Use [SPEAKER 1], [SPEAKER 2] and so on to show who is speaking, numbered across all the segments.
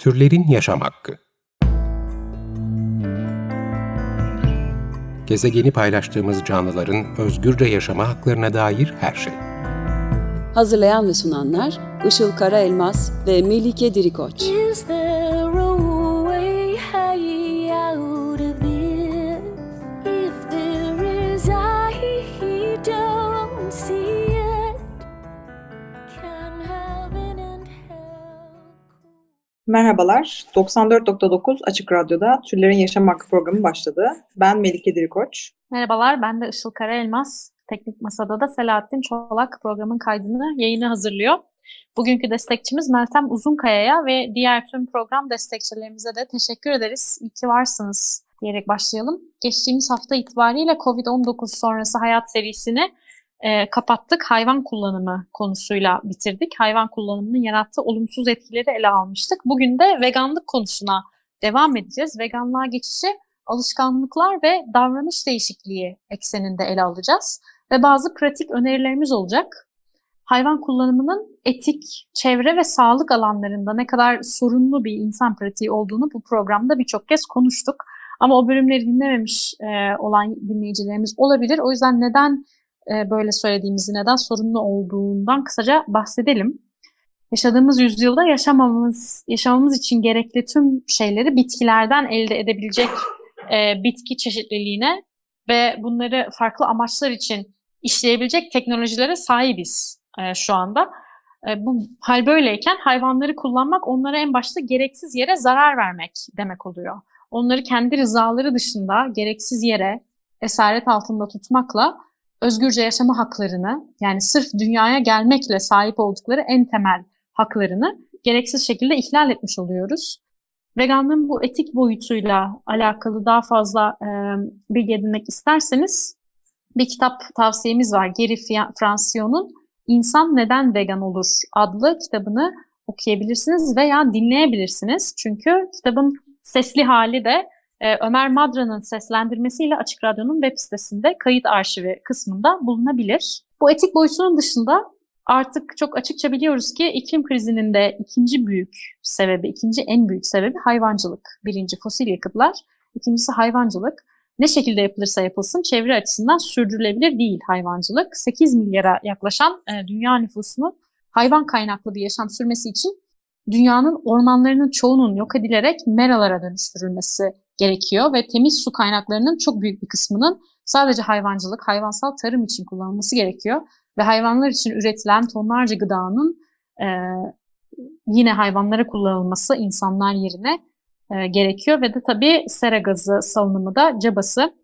[SPEAKER 1] Türlerin Yaşam Hakkı Gezegeni paylaştığımız canlıların özgürce yaşama haklarına dair her şey.
[SPEAKER 2] Hazırlayan ve sunanlar Işıl Karaelmaz ve Melike Dirikoç.
[SPEAKER 3] Merhabalar, 94.9 Açık Radyo'da Türlerin Yaşam Hakkı programı başladı. Ben Melike Dirikoç.
[SPEAKER 4] Merhabalar, ben de Işıl Karaelmaz. Teknik Masada da Selahattin Çolak programın kaydını, yayını hazırlıyor. Bugünkü destekçimiz Meltem Uzunkaya'ya ve diğer tüm program destekçilerimize de teşekkür ederiz. İyi ki varsınız diyerek başlayalım. Geçtiğimiz hafta itibariyle COVID-19 sonrası hayat serisini e, kapattık. Hayvan kullanımı konusuyla bitirdik. Hayvan kullanımının yarattığı olumsuz etkileri ele almıştık. Bugün de veganlık konusuna devam edeceğiz. Veganlığa geçişi alışkanlıklar ve davranış değişikliği ekseninde ele alacağız. Ve bazı pratik önerilerimiz olacak. Hayvan kullanımının etik, çevre ve sağlık alanlarında ne kadar sorunlu bir insan pratiği olduğunu bu programda birçok kez konuştuk. Ama o bölümleri dinlememiş e, olan dinleyicilerimiz olabilir. O yüzden neden e, böyle söylediğimizi, neden sorunlu olduğundan kısaca bahsedelim. Yaşadığımız yüzyılda yaşamamız, yaşamamız için gerekli tüm şeyleri bitkilerden elde edebilecek e, bitki çeşitliliğine ve bunları farklı amaçlar için işleyebilecek teknolojilere sahibiz e, şu anda. E, bu hal böyleyken hayvanları kullanmak onlara en başta gereksiz yere zarar vermek demek oluyor. Onları kendi rızaları dışında gereksiz yere esaret altında tutmakla özgürce yaşama haklarını yani sırf dünyaya gelmekle sahip oldukları en temel haklarını gereksiz şekilde ihlal etmiş oluyoruz. Veganlığın bu etik boyutuyla alakalı daha fazla e, bilgi edinmek isterseniz bir kitap tavsiyemiz var. Geri Fransio'nun İnsan Neden Vegan Olur adlı kitabını okuyabilirsiniz veya dinleyebilirsiniz. Çünkü kitabın sesli hali de e, Ömer Madra'nın seslendirmesiyle Açık Radyo'nun web sitesinde kayıt arşivi kısmında bulunabilir. Bu etik boyutunun dışında artık çok açıkça biliyoruz ki iklim krizinin de ikinci büyük sebebi, ikinci en büyük sebebi hayvancılık. Birinci fosil yakıtlar, ikincisi hayvancılık. Ne şekilde yapılırsa yapılsın çevre açısından sürdürülebilir değil hayvancılık. 8 milyara yaklaşan e, dünya nüfusunun hayvan kaynaklı bir yaşam sürmesi için dünyanın ormanlarının çoğunun yok edilerek meralara dönüştürülmesi gerekiyor ve temiz su kaynaklarının çok büyük bir kısmının sadece hayvancılık, hayvansal tarım için kullanılması gerekiyor. Ve hayvanlar için üretilen tonlarca gıdanın e, yine hayvanlara kullanılması insanlar yerine e, gerekiyor. Ve de tabii sera gazı salınımı da cabası.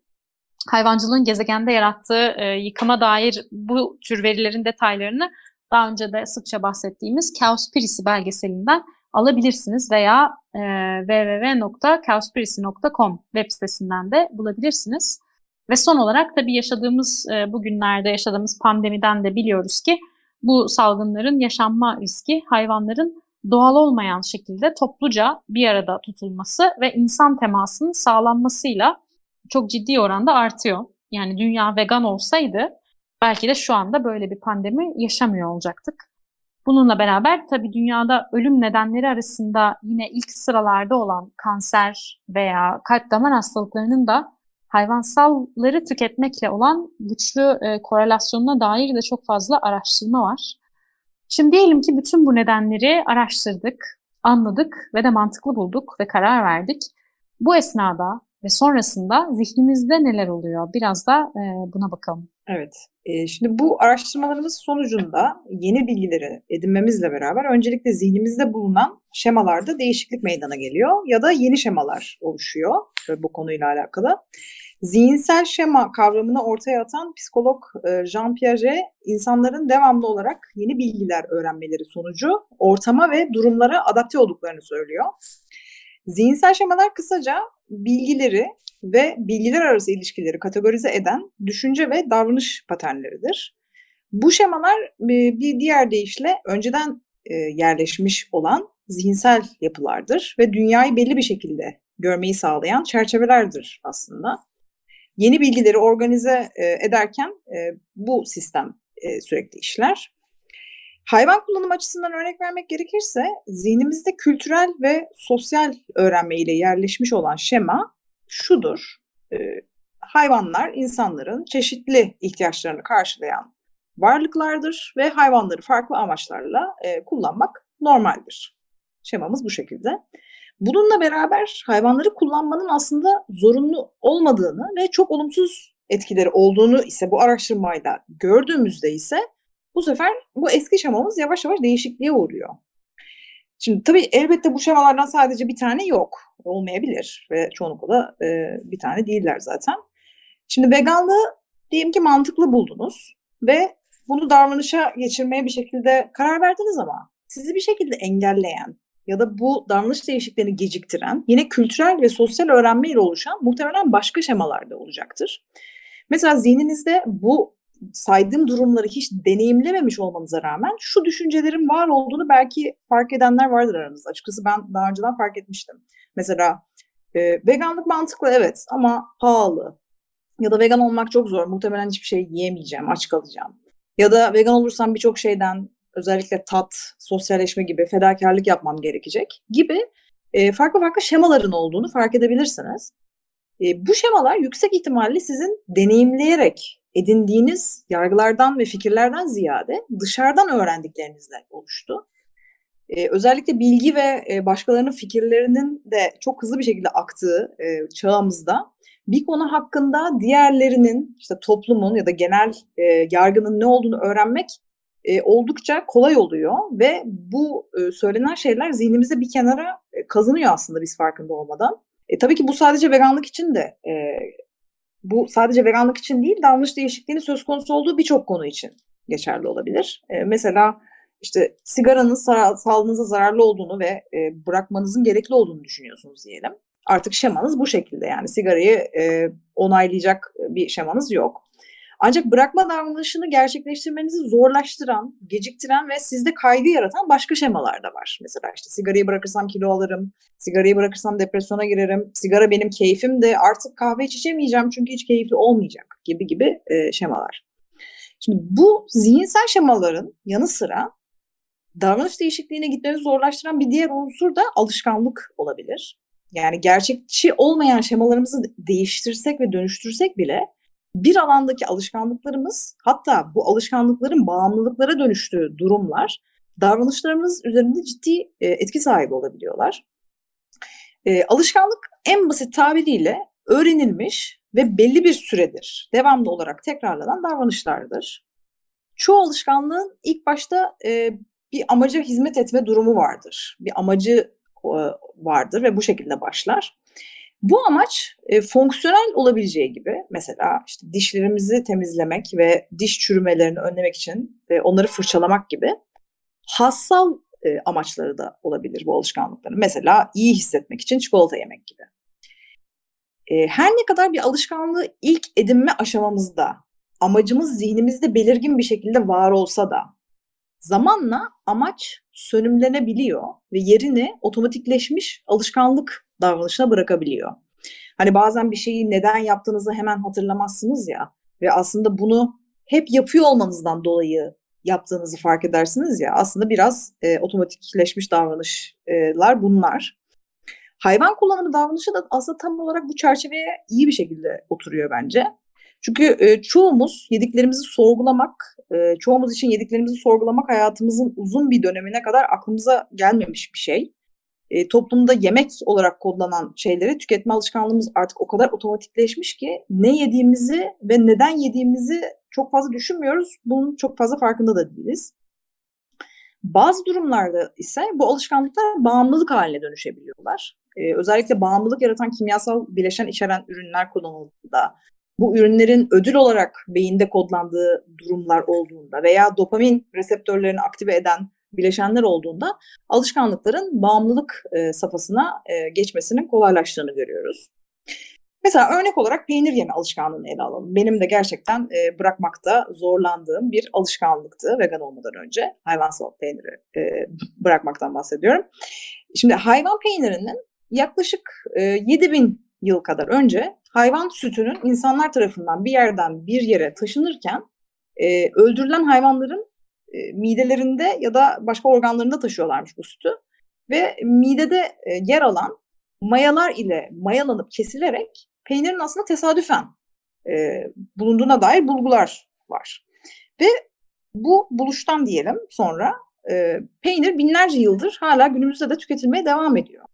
[SPEAKER 4] Hayvancılığın gezegende yarattığı e, yıkıma dair bu tür verilerin detaylarını daha önce de sıkça bahsettiğimiz Cowspiracy belgeselinden alabilirsiniz veya e, www.cowspiracy.com web sitesinden de bulabilirsiniz. Ve son olarak tabii yaşadığımız e, bugünlerde yaşadığımız pandemiden de biliyoruz ki bu salgınların yaşanma riski hayvanların doğal olmayan şekilde topluca bir arada tutulması ve insan temasının sağlanmasıyla çok ciddi oranda artıyor. Yani dünya vegan olsaydı belki de şu anda böyle bir pandemi yaşamıyor olacaktık. Bununla beraber tabii dünyada ölüm nedenleri arasında yine ilk sıralarda olan kanser veya kalp damar hastalıklarının da hayvansalları tüketmekle olan güçlü e, korelasyonuna dair de çok fazla araştırma var. Şimdi diyelim ki bütün bu nedenleri araştırdık, anladık ve de mantıklı bulduk ve karar verdik. Bu esnada ve sonrasında zihnimizde neler oluyor? Biraz da e, buna bakalım.
[SPEAKER 3] Evet, e, şimdi bu araştırmalarımız sonucunda yeni bilgileri edinmemizle beraber öncelikle zihnimizde bulunan şemalarda değişiklik meydana geliyor ya da yeni şemalar oluşuyor bu konuyla alakalı. Zihinsel şema kavramını ortaya atan psikolog e, Jean Piaget, insanların devamlı olarak yeni bilgiler öğrenmeleri sonucu ortama ve durumlara adapte olduklarını söylüyor. Zihinsel şemalar kısaca bilgileri ve bilgiler arası ilişkileri kategorize eden düşünce ve davranış paternleridir. Bu şemalar e, bir diğer deyişle önceden e, yerleşmiş olan zihinsel yapılardır ve dünyayı belli bir şekilde görmeyi sağlayan çerçevelerdir aslında yeni bilgileri organize e, ederken bu sistem sürekli işler. Hayvan kullanım açısından örnek vermek gerekirse zihnimizde kültürel ve sosyal öğrenme ile yerleşmiş olan şema şudur. E, hayvanlar insanların çeşitli ihtiyaçlarını karşılayan varlıklardır ve hayvanları farklı amaçlarla e, kullanmak normaldir. Şemamız bu şekilde. Bununla beraber hayvanları kullanmanın aslında zorunlu olmadığını ve çok olumsuz etkileri olduğunu ise bu araştırmayla gördüğümüzde ise bu sefer bu eski şemamız yavaş yavaş değişikliğe uğruyor. Şimdi tabii elbette bu şemalardan sadece bir tane yok. Olmayabilir ve çoğunlukla da e, bir tane değiller zaten. Şimdi veganlığı diyelim ki mantıklı buldunuz ve bunu davranışa geçirmeye bir şekilde karar verdiniz ama sizi bir şekilde engelleyen ya da bu davranış değişikliğini geciktiren yine kültürel ve sosyal öğrenme ile oluşan muhtemelen başka şemalar da olacaktır. Mesela zihninizde bu saydığım durumları hiç deneyimlememiş olmanıza rağmen şu düşüncelerin var olduğunu belki fark edenler vardır aranızda. Açıkçası ben daha önceden fark etmiştim. Mesela e, veganlık mantıklı evet ama pahalı. Ya da vegan olmak çok zor. Muhtemelen hiçbir şey yiyemeyeceğim, aç kalacağım. Ya da vegan olursam birçok şeyden özellikle tat, sosyalleşme gibi fedakarlık yapmam gerekecek gibi e, farklı farklı şemaların olduğunu fark edebilirsiniz. E, bu şemalar yüksek ihtimalle sizin deneyimleyerek edindiğiniz yargılardan ve fikirlerden ziyade dışarıdan öğrendiklerinizle oluştu. Ee, özellikle bilgi ve e, başkalarının fikirlerinin de çok hızlı bir şekilde aktığı e, çağımızda bir konu hakkında diğerlerinin işte toplumun ya da genel e, yargının ne olduğunu öğrenmek e, oldukça kolay oluyor ve bu e, söylenen şeyler zihnimizde bir kenara e, kazınıyor aslında biz farkında olmadan. E, tabii ki bu sadece veganlık için de e, bu sadece veganlık için değil davranış değişikliğinin söz konusu olduğu birçok konu için geçerli olabilir. E, mesela işte sigaranın sa- sağlığınıza zararlı olduğunu ve e, bırakmanızın gerekli olduğunu düşünüyorsunuz diyelim. Artık şemanız bu şekilde yani sigarayı e, onaylayacak bir şemanız yok. Ancak bırakma davranışını gerçekleştirmenizi zorlaştıran, geciktiren ve sizde kaygı yaratan başka şemalar da var. Mesela işte sigarayı bırakırsam kilo alırım, sigarayı bırakırsam depresyona girerim, sigara benim keyfim de artık kahve içemeyeceğim çünkü hiç keyifli olmayacak gibi gibi e, şemalar. Şimdi bu zihinsel şemaların yanı sıra davranış değişikliğine gitmenizi zorlaştıran bir diğer unsur da alışkanlık olabilir. Yani gerçekçi olmayan şemalarımızı değiştirsek ve dönüştürsek bile bir alandaki alışkanlıklarımız hatta bu alışkanlıkların bağımlılıklara dönüştüğü durumlar davranışlarımız üzerinde ciddi e, etki sahibi olabiliyorlar. E, alışkanlık en basit tabiriyle öğrenilmiş ve belli bir süredir devamlı olarak tekrarlanan davranışlardır. Çoğu alışkanlığın ilk başta e, bir amaca hizmet etme durumu vardır. Bir amacı e, vardır ve bu şekilde başlar. Bu amaç e, fonksiyonel olabileceği gibi mesela işte dişlerimizi temizlemek ve diş çürümelerini önlemek için e, onları fırçalamak gibi hassal e, amaçları da olabilir bu alışkanlıkların. Mesela iyi hissetmek için çikolata yemek gibi. E, her ne kadar bir alışkanlığı ilk edinme aşamamızda amacımız zihnimizde belirgin bir şekilde var olsa da zamanla amaç sönümlenebiliyor ve yerini otomatikleşmiş alışkanlık davranışına bırakabiliyor. Hani bazen bir şeyi neden yaptığınızı hemen hatırlamazsınız ya ve aslında bunu hep yapıyor olmanızdan dolayı yaptığınızı fark edersiniz ya aslında biraz e, otomatikleşmiş davranışlar bunlar. Hayvan kullanımı davranışı da aslında tam olarak bu çerçeveye iyi bir şekilde oturuyor bence. Çünkü e, çoğumuz yediklerimizi sorgulamak, e, çoğumuz için yediklerimizi sorgulamak hayatımızın uzun bir dönemine kadar aklımıza gelmemiş bir şey. E, toplumda yemek olarak kodlanan şeyleri tüketme alışkanlığımız artık o kadar otomatikleşmiş ki ne yediğimizi ve neden yediğimizi çok fazla düşünmüyoruz. Bunun çok fazla farkında da değiliz. Bazı durumlarda ise bu alışkanlıklar bağımlılık haline dönüşebiliyorlar. Ee, özellikle bağımlılık yaratan kimyasal bileşen içeren ürünler kullanıldığında, bu ürünlerin ödül olarak beyinde kodlandığı durumlar olduğunda veya dopamin reseptörlerini aktive eden bileşenler olduğunda alışkanlıkların bağımlılık e, safhasına e, geçmesinin kolaylaştığını görüyoruz. Mesela örnek olarak peynir yeme alışkanlığını ele alalım. Benim de gerçekten e, bırakmakta zorlandığım bir alışkanlıktı vegan olmadan önce. Hayvansal peyniri e, bırakmaktan bahsediyorum. Şimdi hayvan peynirinin yaklaşık e, 7000 yıl kadar önce hayvan sütünün insanlar tarafından bir yerden bir yere taşınırken e, öldürülen hayvanların e, midelerinde ya da başka organlarında taşıyorlarmış bu sütü. Ve midede e, yer alan mayalar ile mayalanıp kesilerek peynirin aslında tesadüfen e, bulunduğuna dair bulgular var. Ve bu buluştan diyelim sonra e, peynir binlerce yıldır hala günümüzde de tüketilmeye devam ediyor.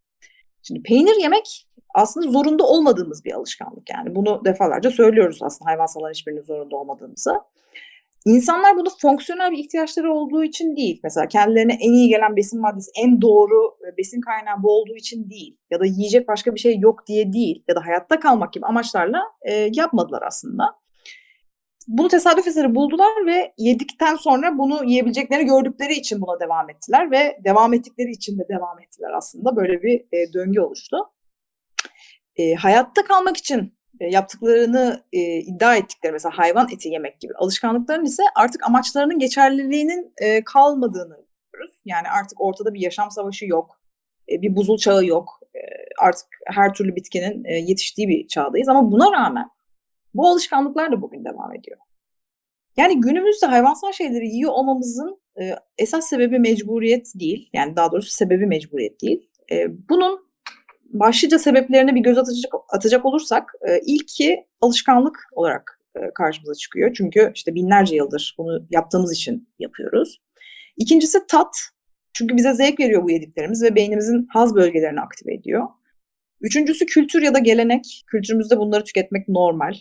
[SPEAKER 3] Şimdi peynir yemek aslında zorunda olmadığımız bir alışkanlık yani. Bunu defalarca söylüyoruz aslında hayvansalların hiçbirinin zorunda olmadığımızı. İnsanlar bunu fonksiyonel bir ihtiyaçları olduğu için değil. Mesela kendilerine en iyi gelen besin maddesi, en doğru e, besin kaynağı bu olduğu için değil. Ya da yiyecek başka bir şey yok diye değil. Ya da hayatta kalmak gibi amaçlarla e, yapmadılar aslında. Bunu tesadüf eseri buldular ve yedikten sonra bunu yiyebileceklerini gördükleri için buna devam ettiler. Ve devam ettikleri için de devam ettiler aslında. Böyle bir e, döngü oluştu. E, hayatta kalmak için yaptıklarını e, iddia ettikleri mesela hayvan eti yemek gibi alışkanlıkların ise artık amaçlarının geçerliliğinin e, kalmadığını görüyoruz. Yani artık ortada bir yaşam savaşı yok, e, bir buzul çağı yok. E, artık her türlü bitkinin e, yetiştiği bir çağdayız ama buna rağmen bu alışkanlıklar da bugün devam ediyor. Yani günümüzde hayvansal şeyleri yiyor olmamızın e, esas sebebi mecburiyet değil. Yani daha doğrusu sebebi mecburiyet değil. E, bunun başlıca sebeplerine bir göz atacak, atacak olursak e, ilki alışkanlık olarak e, karşımıza çıkıyor. Çünkü işte binlerce yıldır bunu yaptığımız için yapıyoruz. İkincisi tat. Çünkü bize zevk veriyor bu yediklerimiz ve beynimizin haz bölgelerini aktive ediyor. Üçüncüsü kültür ya da gelenek. Kültürümüzde bunları tüketmek normal.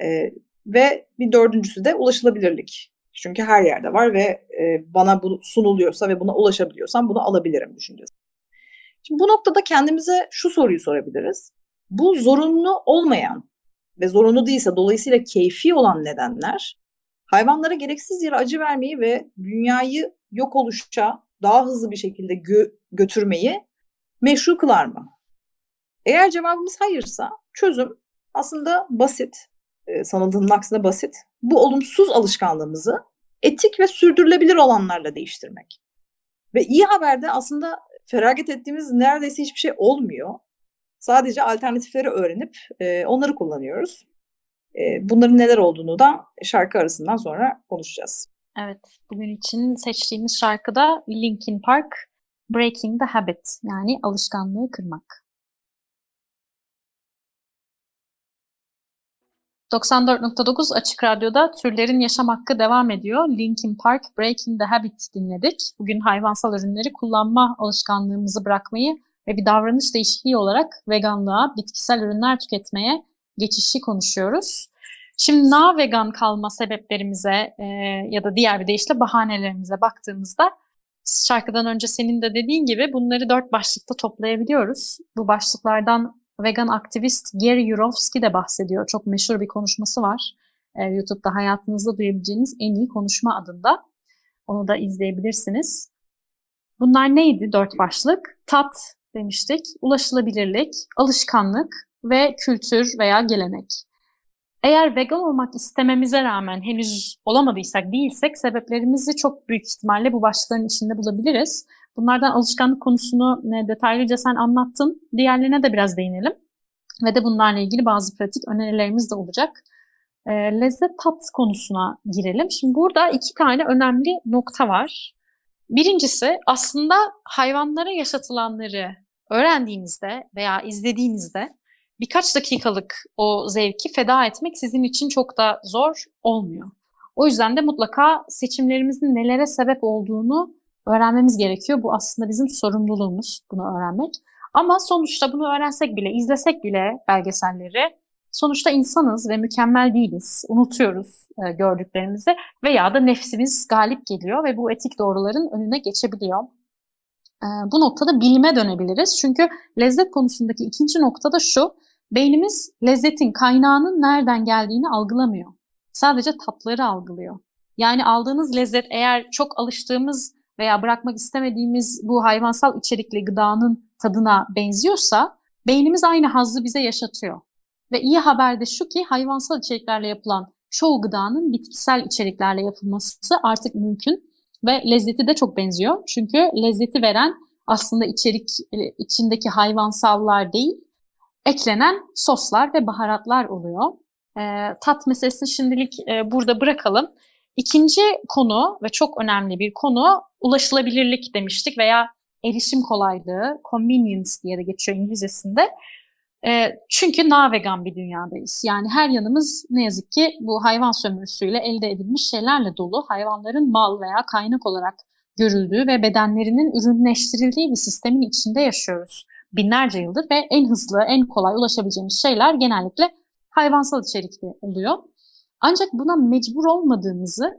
[SPEAKER 3] E, ve bir dördüncüsü de ulaşılabilirlik. Çünkü her yerde var ve e, bana bu sunuluyorsa ve buna ulaşabiliyorsam bunu alabilirim düşüncesi. Şimdi bu noktada kendimize şu soruyu sorabiliriz. Bu zorunlu olmayan ve zorunlu değilse dolayısıyla keyfi olan nedenler hayvanlara gereksiz yere acı vermeyi ve dünyayı yok oluşça daha hızlı bir şekilde gö- götürmeyi meşru kılar mı? Eğer cevabımız hayırsa çözüm aslında basit, e, sanıldığının aksine basit. Bu olumsuz alışkanlığımızı etik ve sürdürülebilir olanlarla değiştirmek. Ve iyi haber de aslında feragat ettiğimiz neredeyse hiçbir şey olmuyor. Sadece alternatifleri öğrenip e, onları kullanıyoruz. E, bunların neler olduğunu da şarkı arasından sonra konuşacağız.
[SPEAKER 4] Evet, bugün için seçtiğimiz şarkı da Linkin Park Breaking the Habit yani alışkanlığı kırmak. 94.9 Açık Radyo'da Türlerin Yaşam Hakkı devam ediyor. Linkin Park Breaking the Habit dinledik. Bugün hayvansal ürünleri kullanma alışkanlığımızı bırakmayı ve bir davranış değişikliği olarak veganlığa, bitkisel ürünler tüketmeye geçişi konuşuyoruz. Şimdi na vegan kalma sebeplerimize e, ya da diğer bir deyişle bahanelerimize baktığımızda şarkıdan önce senin de dediğin gibi bunları dört başlıkta toplayabiliyoruz. Bu başlıklardan vegan aktivist Gary Yurovsky de bahsediyor. Çok meşhur bir konuşması var. E, YouTube'da hayatınızda duyabileceğiniz en iyi konuşma adında. Onu da izleyebilirsiniz. Bunlar neydi dört başlık? Tat demiştik, ulaşılabilirlik, alışkanlık ve kültür veya gelenek. Eğer vegan olmak istememize rağmen henüz olamadıysak, değilsek sebeplerimizi çok büyük ihtimalle bu başlıkların içinde bulabiliriz. Bunlardan alışkanlık konusunu ne detaylıca sen anlattın. Diğerlerine de biraz değinelim. Ve de bunlarla ilgili bazı pratik önerilerimiz de olacak. E, lezzet tat konusuna girelim. Şimdi burada iki tane önemli nokta var. Birincisi aslında hayvanlara yaşatılanları öğrendiğinizde veya izlediğinizde birkaç dakikalık o zevki feda etmek sizin için çok da zor olmuyor. O yüzden de mutlaka seçimlerimizin nelere sebep olduğunu öğrenmemiz gerekiyor. Bu aslında bizim sorumluluğumuz bunu öğrenmek. Ama sonuçta bunu öğrensek bile, izlesek bile belgeselleri sonuçta insanız ve mükemmel değiliz. Unutuyoruz e, gördüklerimizi veya da nefsimiz galip geliyor ve bu etik doğruların önüne geçebiliyor. E, bu noktada bilime dönebiliriz. Çünkü lezzet konusundaki ikinci nokta da şu. Beynimiz lezzetin kaynağının nereden geldiğini algılamıyor. Sadece tatları algılıyor. Yani aldığınız lezzet eğer çok alıştığımız veya bırakmak istemediğimiz bu hayvansal içerikli gıdanın tadına benziyorsa beynimiz aynı hazzı bize yaşatıyor. Ve iyi haber de şu ki hayvansal içeriklerle yapılan çoğu gıdanın bitkisel içeriklerle yapılması artık mümkün ve lezzeti de çok benziyor. Çünkü lezzeti veren aslında içerik e, içindeki hayvansallar değil, eklenen soslar ve baharatlar oluyor. E, tat meselesini şimdilik e, burada bırakalım. İkinci konu ve çok önemli bir konu ulaşılabilirlik demiştik veya erişim kolaylığı, convenience diye de geçiyor İngilizcesinde. E, çünkü na-vegan bir dünyadayız. Yani her yanımız ne yazık ki bu hayvan sömürüsüyle elde edilmiş şeylerle dolu. Hayvanların mal veya kaynak olarak görüldüğü ve bedenlerinin ürünleştirildiği bir sistemin içinde yaşıyoruz. Binlerce yıldır ve en hızlı, en kolay ulaşabileceğimiz şeyler genellikle hayvansal içerikli oluyor. Ancak buna mecbur olmadığımızı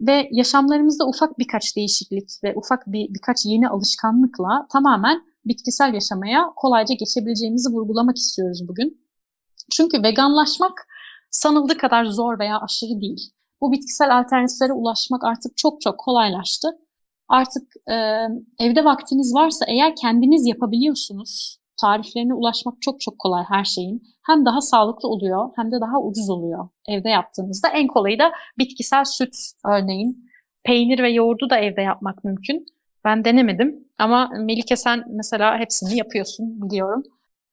[SPEAKER 4] ve yaşamlarımızda ufak birkaç değişiklik ve ufak bir birkaç yeni alışkanlıkla tamamen bitkisel yaşamaya kolayca geçebileceğimizi vurgulamak istiyoruz bugün. Çünkü veganlaşmak sanıldığı kadar zor veya aşırı değil. Bu bitkisel alternatiflere ulaşmak artık çok çok kolaylaştı. Artık e, evde vaktiniz varsa eğer kendiniz yapabiliyorsunuz. Tariflerine ulaşmak çok çok kolay her şeyin. Hem daha sağlıklı oluyor hem de daha ucuz oluyor evde yaptığınızda. En kolayı da bitkisel süt örneğin. Peynir ve yoğurdu da evde yapmak mümkün. Ben denemedim ama Melike sen mesela hepsini yapıyorsun biliyorum.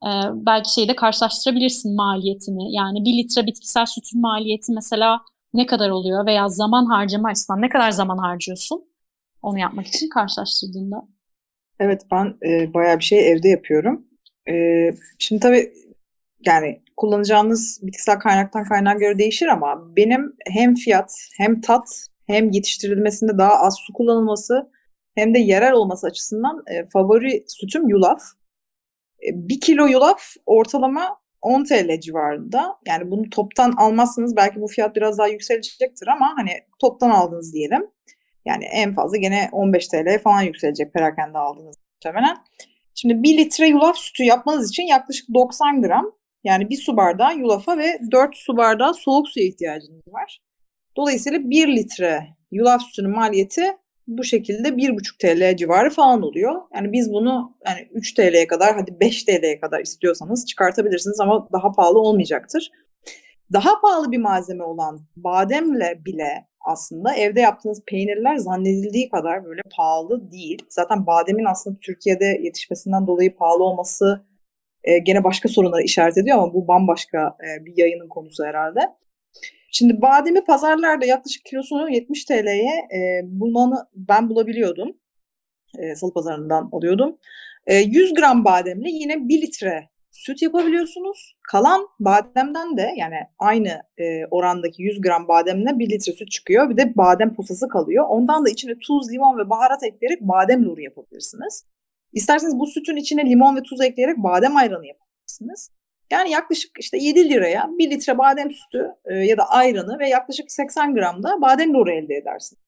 [SPEAKER 4] Ee, belki şeyi de karşılaştırabilirsin maliyetini. Yani bir litre bitkisel sütün maliyeti mesela ne kadar oluyor veya zaman harcama açısından ne kadar zaman harcıyorsun onu yapmak için karşılaştırdığında.
[SPEAKER 3] Evet ben e, bayağı bir şey evde yapıyorum. E, şimdi tabii yani kullanacağınız bitkisel kaynaktan kaynağa göre değişir ama benim hem fiyat hem tat hem yetiştirilmesinde daha az su kullanılması hem de yerel olması açısından e, favori sütüm yulaf. E, bir kilo yulaf ortalama 10 TL civarında. Yani bunu toptan almazsanız belki bu fiyat biraz daha yükselecektir ama hani toptan aldınız diyelim. Yani en fazla gene 15 TL falan yükselecek perakende aldığınız muhtemelen. Şimdi 1 litre yulaf sütü yapmanız için yaklaşık 90 gram yani bir su bardağı yulafa ve 4 su bardağı soğuk suya ihtiyacınız var. Dolayısıyla 1 litre yulaf sütünün maliyeti bu şekilde 1,5 TL civarı falan oluyor. Yani biz bunu yani 3 TL'ye kadar hadi 5 TL'ye kadar istiyorsanız çıkartabilirsiniz ama daha pahalı olmayacaktır. Daha pahalı bir malzeme olan bademle bile aslında evde yaptığınız peynirler zannedildiği kadar böyle pahalı değil. Zaten bademin aslında Türkiye'de yetişmesinden dolayı pahalı olması e, gene başka sorunlara işaret ediyor ama bu bambaşka e, bir yayının konusu herhalde. Şimdi bademi pazarlarda yaklaşık kilosunu 70 TL'ye e, bulmanı ben bulabiliyordum. E, salı pazarından alıyordum. E, 100 gram bademle yine 1 litre süt yapabiliyorsunuz. Kalan bademden de yani aynı e, orandaki 100 gram bademle 1 litre süt çıkıyor. Bir de badem posası kalıyor. Ondan da içine tuz, limon ve baharat ekleyerek badem nuru yapabilirsiniz. İsterseniz bu sütün içine limon ve tuz ekleyerek badem ayranı yapabilirsiniz. Yani yaklaşık işte 7 liraya 1 litre badem sütü e, ya da ayranı ve yaklaşık 80 gram da badem nuru elde edersiniz.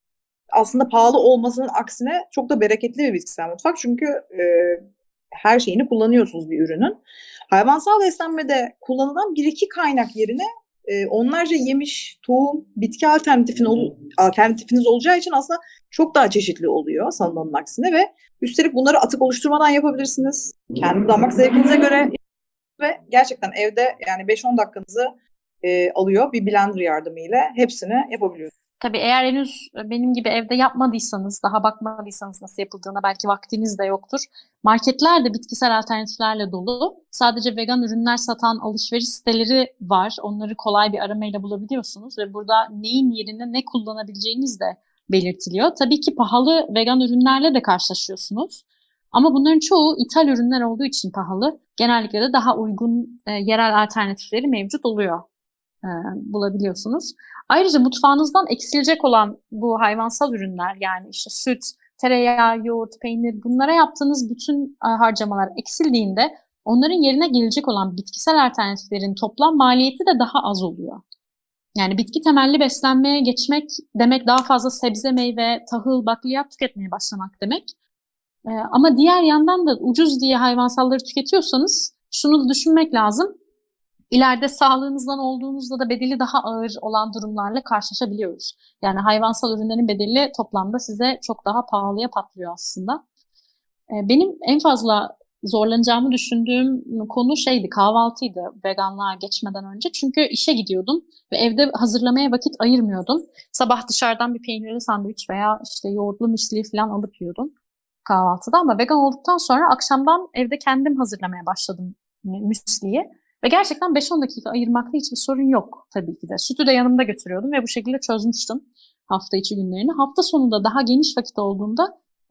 [SPEAKER 3] Aslında pahalı olmasının aksine çok da bereketli bir bitkisel mutfak. Çünkü e, her şeyini kullanıyorsunuz bir ürünün. Hayvansal beslenmede kullanılan bir iki kaynak yerine e, onlarca yemiş, tohum, bitki alternatifin ol, alternatifiniz olacağı için aslında çok daha çeşitli oluyor sanılanın aksine ve üstelik bunları atık oluşturmadan yapabilirsiniz. Kendi damak zevkinize göre ve gerçekten evde yani 5-10 dakikanızı e, alıyor bir blender yardımıyla hepsini yapabiliyorsunuz.
[SPEAKER 4] Tabii eğer henüz benim gibi evde yapmadıysanız, daha bakmadıysanız nasıl yapıldığına belki vaktiniz de yoktur. Marketler de bitkisel alternatiflerle dolu. Sadece vegan ürünler satan alışveriş siteleri var. Onları kolay bir aramayla bulabiliyorsunuz ve burada neyin yerine ne kullanabileceğiniz de belirtiliyor. Tabii ki pahalı vegan ürünlerle de karşılaşıyorsunuz. Ama bunların çoğu ithal ürünler olduğu için pahalı. Genellikle de daha uygun e, yerel alternatifleri mevcut oluyor. E, bulabiliyorsunuz. Ayrıca mutfağınızdan eksilecek olan bu hayvansal ürünler yani işte süt, tereyağı, yoğurt, peynir bunlara yaptığınız bütün e, harcamalar eksildiğinde onların yerine gelecek olan bitkisel alternatiflerin toplam maliyeti de daha az oluyor. Yani bitki temelli beslenmeye geçmek demek daha fazla sebze, meyve, tahıl, bakliyat tüketmeye başlamak demek. Ee, ama diğer yandan da ucuz diye hayvansalları tüketiyorsanız şunu da düşünmek lazım. İleride sağlığınızdan olduğunuzda da bedeli daha ağır olan durumlarla karşılaşabiliyoruz. Yani hayvansal ürünlerin bedeli toplamda size çok daha pahalıya patlıyor aslında. Ee, benim en fazla zorlanacağımı düşündüğüm konu şeydi, kahvaltıydı veganlığa geçmeden önce. Çünkü işe gidiyordum ve evde hazırlamaya vakit ayırmıyordum. Sabah dışarıdan bir peynirli sandviç veya işte yoğurtlu müsli falan alıp yiyordum kahvaltıda. Ama vegan olduktan sonra akşamdan evde kendim hazırlamaya başladım müsliyi. Ve gerçekten 5-10 dakika ayırmakta hiçbir sorun yok tabii ki de. Sütü de yanımda götürüyordum ve bu şekilde çözmüştüm. hafta içi günlerini. Hafta sonunda daha geniş vakit olduğunda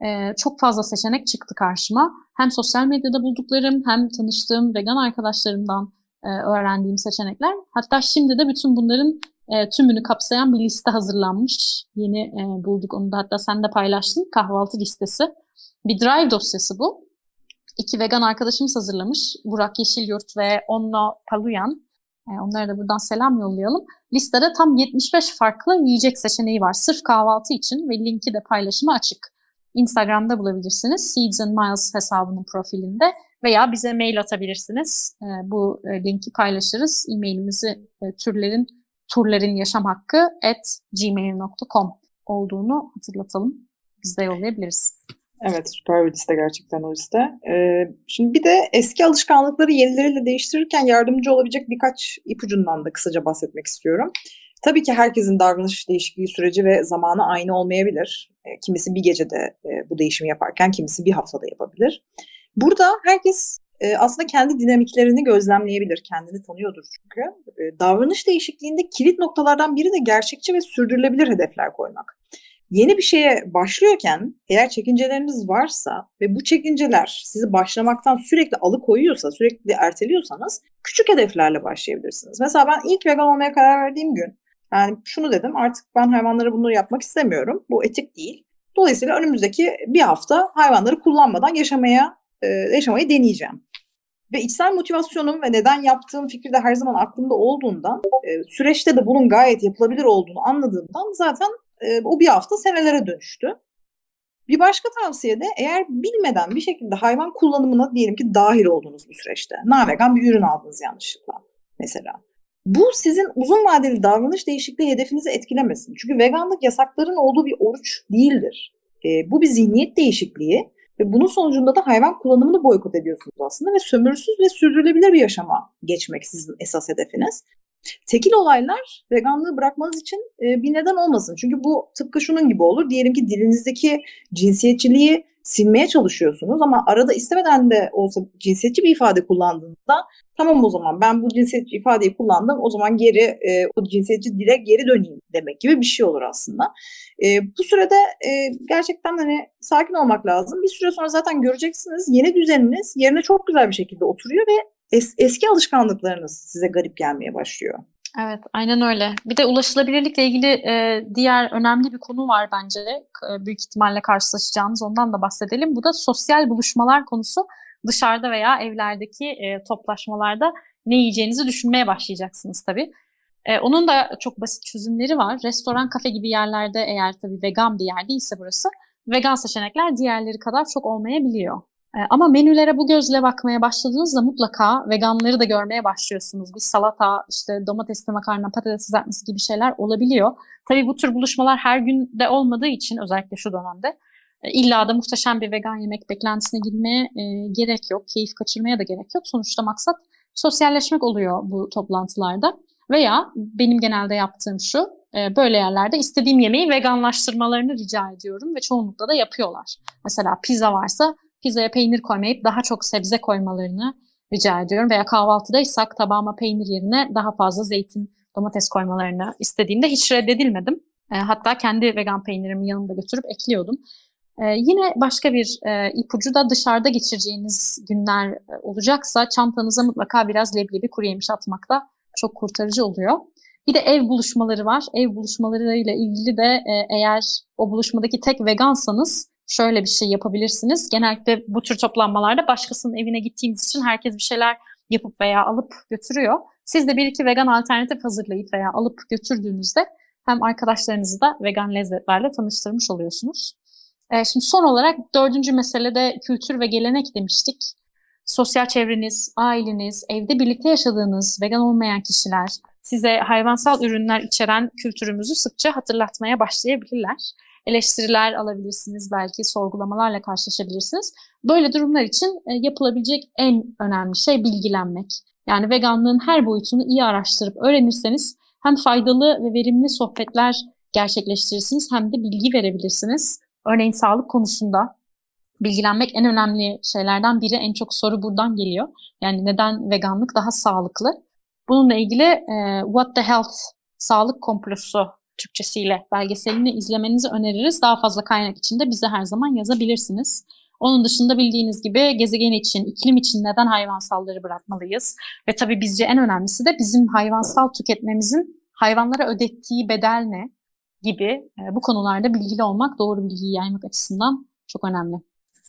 [SPEAKER 4] e, çok fazla seçenek çıktı karşıma. Hem sosyal medyada bulduklarım hem tanıştığım vegan arkadaşlarımdan e, öğrendiğim seçenekler. Hatta şimdi de bütün bunların e, tümünü kapsayan bir liste hazırlanmış. Yeni e, bulduk onu da hatta sen de paylaştın. Kahvaltı listesi. Bir drive dosyası bu. İki vegan arkadaşımız hazırlamış. Burak Yeşilyurt ve Onno Paluyan. E, onlara da buradan selam yollayalım. Listede tam 75 farklı yiyecek seçeneği var. Sırf kahvaltı için ve linki de paylaşıma açık. Instagram'da bulabilirsiniz. Seeds and Miles hesabının profilinde veya bize mail atabilirsiniz. E, bu e, linki paylaşırız. E-mailimizi türlerin turların yaşam hakkı at gmail.com olduğunu hatırlatalım. Biz de yollayabiliriz.
[SPEAKER 3] Evet süper bir liste gerçekten o liste. Ee, şimdi bir de eski alışkanlıkları yenileriyle değiştirirken yardımcı olabilecek birkaç ipucundan da kısaca bahsetmek istiyorum. Tabii ki herkesin davranış değişikliği süreci ve zamanı aynı olmayabilir. E, kimisi bir gecede e, bu değişimi yaparken kimisi bir haftada yapabilir. Burada herkes e, aslında kendi dinamiklerini gözlemleyebilir, kendini tanıyordur çünkü. E, davranış değişikliğinde kilit noktalardan biri de gerçekçi ve sürdürülebilir hedefler koymak. Yeni bir şeye başlıyorken eğer çekinceleriniz varsa ve bu çekinceler sizi başlamaktan sürekli alıkoyuyorsa, sürekli erteliyorsanız küçük hedeflerle başlayabilirsiniz. Mesela ben ilk vegan olmaya karar verdiğim gün yani şunu dedim artık ben hayvanlara bunları yapmak istemiyorum. Bu etik değil. Dolayısıyla önümüzdeki bir hafta hayvanları kullanmadan yaşamaya e, yaşamayı deneyeceğim. Ve içsel motivasyonum ve neden yaptığım fikri de her zaman aklımda olduğundan, e, süreçte de bunun gayet yapılabilir olduğunu anladığımdan zaten e, o bir hafta senelere dönüştü. Bir başka tavsiye de eğer bilmeden bir şekilde hayvan kullanımına diyelim ki dahil oldunuz bu süreçte. Navegan bir ürün aldınız yanlışlıkla mesela. Bu sizin uzun vadeli davranış değişikliği hedefinizi etkilemesin. Çünkü veganlık yasakların olduğu bir oruç değildir. E, bu bir zihniyet değişikliği ve bunun sonucunda da hayvan kullanımını boykot ediyorsunuz aslında ve sömürüsüz ve sürdürülebilir bir yaşama geçmek sizin esas hedefiniz. Tekil olaylar veganlığı bırakmanız için e, bir neden olmasın. Çünkü bu tıpkı şunun gibi olur. Diyelim ki dilinizdeki cinsiyetçiliği silmeye çalışıyorsunuz ama arada istemeden de olsa cinsiyetçi bir ifade kullandığınızda tamam o zaman ben bu cinsiyetçi ifadeyi kullandım o zaman geri e, o cinsiyetçi dile geri döneyim demek gibi bir şey olur aslında. E, bu sürede e, gerçekten hani sakin olmak lazım. Bir süre sonra zaten göreceksiniz yeni düzeniniz yerine çok güzel bir şekilde oturuyor ve es, eski alışkanlıklarınız size garip gelmeye başlıyor.
[SPEAKER 4] Evet, aynen öyle. Bir de ulaşılabilirlikle ilgili e, diğer önemli bir konu var bence. E, büyük ihtimalle karşılaşacağımız ondan da bahsedelim. Bu da sosyal buluşmalar konusu. Dışarıda veya evlerdeki e, toplaşmalarda ne yiyeceğinizi düşünmeye başlayacaksınız tabii. E, onun da çok basit çözümleri var. Restoran, kafe gibi yerlerde eğer tabii vegan bir yer değilse burası, vegan seçenekler diğerleri kadar çok olmayabiliyor. Ee, ama menülere bu gözle bakmaya başladığınızda mutlaka veganları da görmeye başlıyorsunuz. Bir salata, işte domatesli makarna, patates kızartması gibi şeyler olabiliyor. Tabii bu tür buluşmalar her gün de olmadığı için özellikle şu dönemde e, illa da muhteşem bir vegan yemek beklentisine girmeye e, gerek yok. Keyif kaçırmaya da gerek yok. Sonuçta maksat sosyalleşmek oluyor bu toplantılarda. Veya benim genelde yaptığım şu, e, böyle yerlerde istediğim yemeği veganlaştırmalarını rica ediyorum ve çoğunlukla da yapıyorlar. Mesela pizza varsa pizzaya peynir koymayıp daha çok sebze koymalarını rica ediyorum. Veya kahvaltıdaysak tabağıma peynir yerine daha fazla zeytin, domates koymalarını istediğimde hiç reddedilmedim. E, hatta kendi vegan peynirimi yanımda götürüp ekliyordum. E, yine başka bir e, ipucu da dışarıda geçireceğiniz günler e, olacaksa çantanıza mutlaka biraz leblebi kuru yemiş atmak da çok kurtarıcı oluyor. Bir de ev buluşmaları var. Ev buluşmalarıyla ilgili de e, eğer o buluşmadaki tek vegansanız şöyle bir şey yapabilirsiniz. Genellikle bu tür toplanmalarda başkasının evine gittiğimiz için herkes bir şeyler yapıp veya alıp götürüyor. Siz de bir iki vegan alternatif hazırlayıp veya alıp götürdüğünüzde hem arkadaşlarınızı da vegan lezzetlerle tanıştırmış oluyorsunuz. Ee, şimdi son olarak dördüncü meselede kültür ve gelenek demiştik. Sosyal çevreniz, aileniz, evde birlikte yaşadığınız vegan olmayan kişiler size hayvansal ürünler içeren kültürümüzü sıkça hatırlatmaya başlayabilirler eleştiriler alabilirsiniz, belki sorgulamalarla karşılaşabilirsiniz. Böyle durumlar için e, yapılabilecek en önemli şey bilgilenmek. Yani veganlığın her boyutunu iyi araştırıp öğrenirseniz hem faydalı ve verimli sohbetler gerçekleştirirsiniz hem de bilgi verebilirsiniz. Örneğin sağlık konusunda bilgilenmek en önemli şeylerden biri. En çok soru buradan geliyor. Yani neden veganlık daha sağlıklı? Bununla ilgili e, What the Health sağlık komplosu Türkçesiyle belgeselini izlemenizi öneririz. Daha fazla kaynak için de bize her zaman yazabilirsiniz. Onun dışında bildiğiniz gibi gezegen için, iklim için neden hayvansalları bırakmalıyız? Ve tabii bizce en önemlisi de bizim hayvansal tüketmemizin hayvanlara ödettiği bedel ne gibi e, bu konularda bilgili olmak, doğru bilgiyi yaymak açısından çok önemli.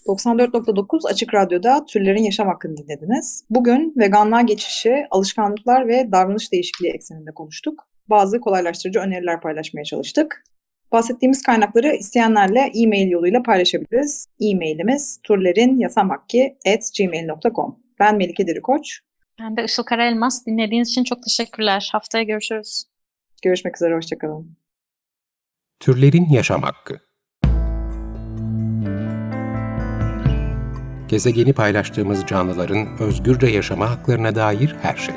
[SPEAKER 3] 94.9 Açık Radyo'da Türlerin Yaşam Hakkını dinlediniz. Bugün veganlığa geçişi, alışkanlıklar ve davranış değişikliği ekseninde konuştuk. Bazı kolaylaştırıcı öneriler paylaşmaya çalıştık. Bahsettiğimiz kaynakları isteyenlerle e-mail yoluyla paylaşabiliriz. E-mailimiz turlerinyasamakki.gmail.com Ben Melike Dirikoç.
[SPEAKER 4] Ben de Işıl Karaelmaz. Dinlediğiniz için çok teşekkürler. Haftaya görüşürüz.
[SPEAKER 3] Görüşmek üzere, hoşçakalın.
[SPEAKER 1] Türlerin Yaşam Hakkı Gezegeni paylaştığımız canlıların özgürce yaşama haklarına dair her şey.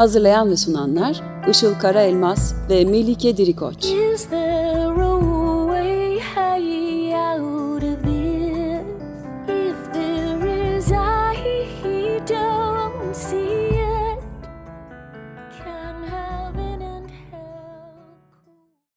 [SPEAKER 2] Hazırlayan ve sunanlar Işıl Karaelmaz ve Melike Dirikoç.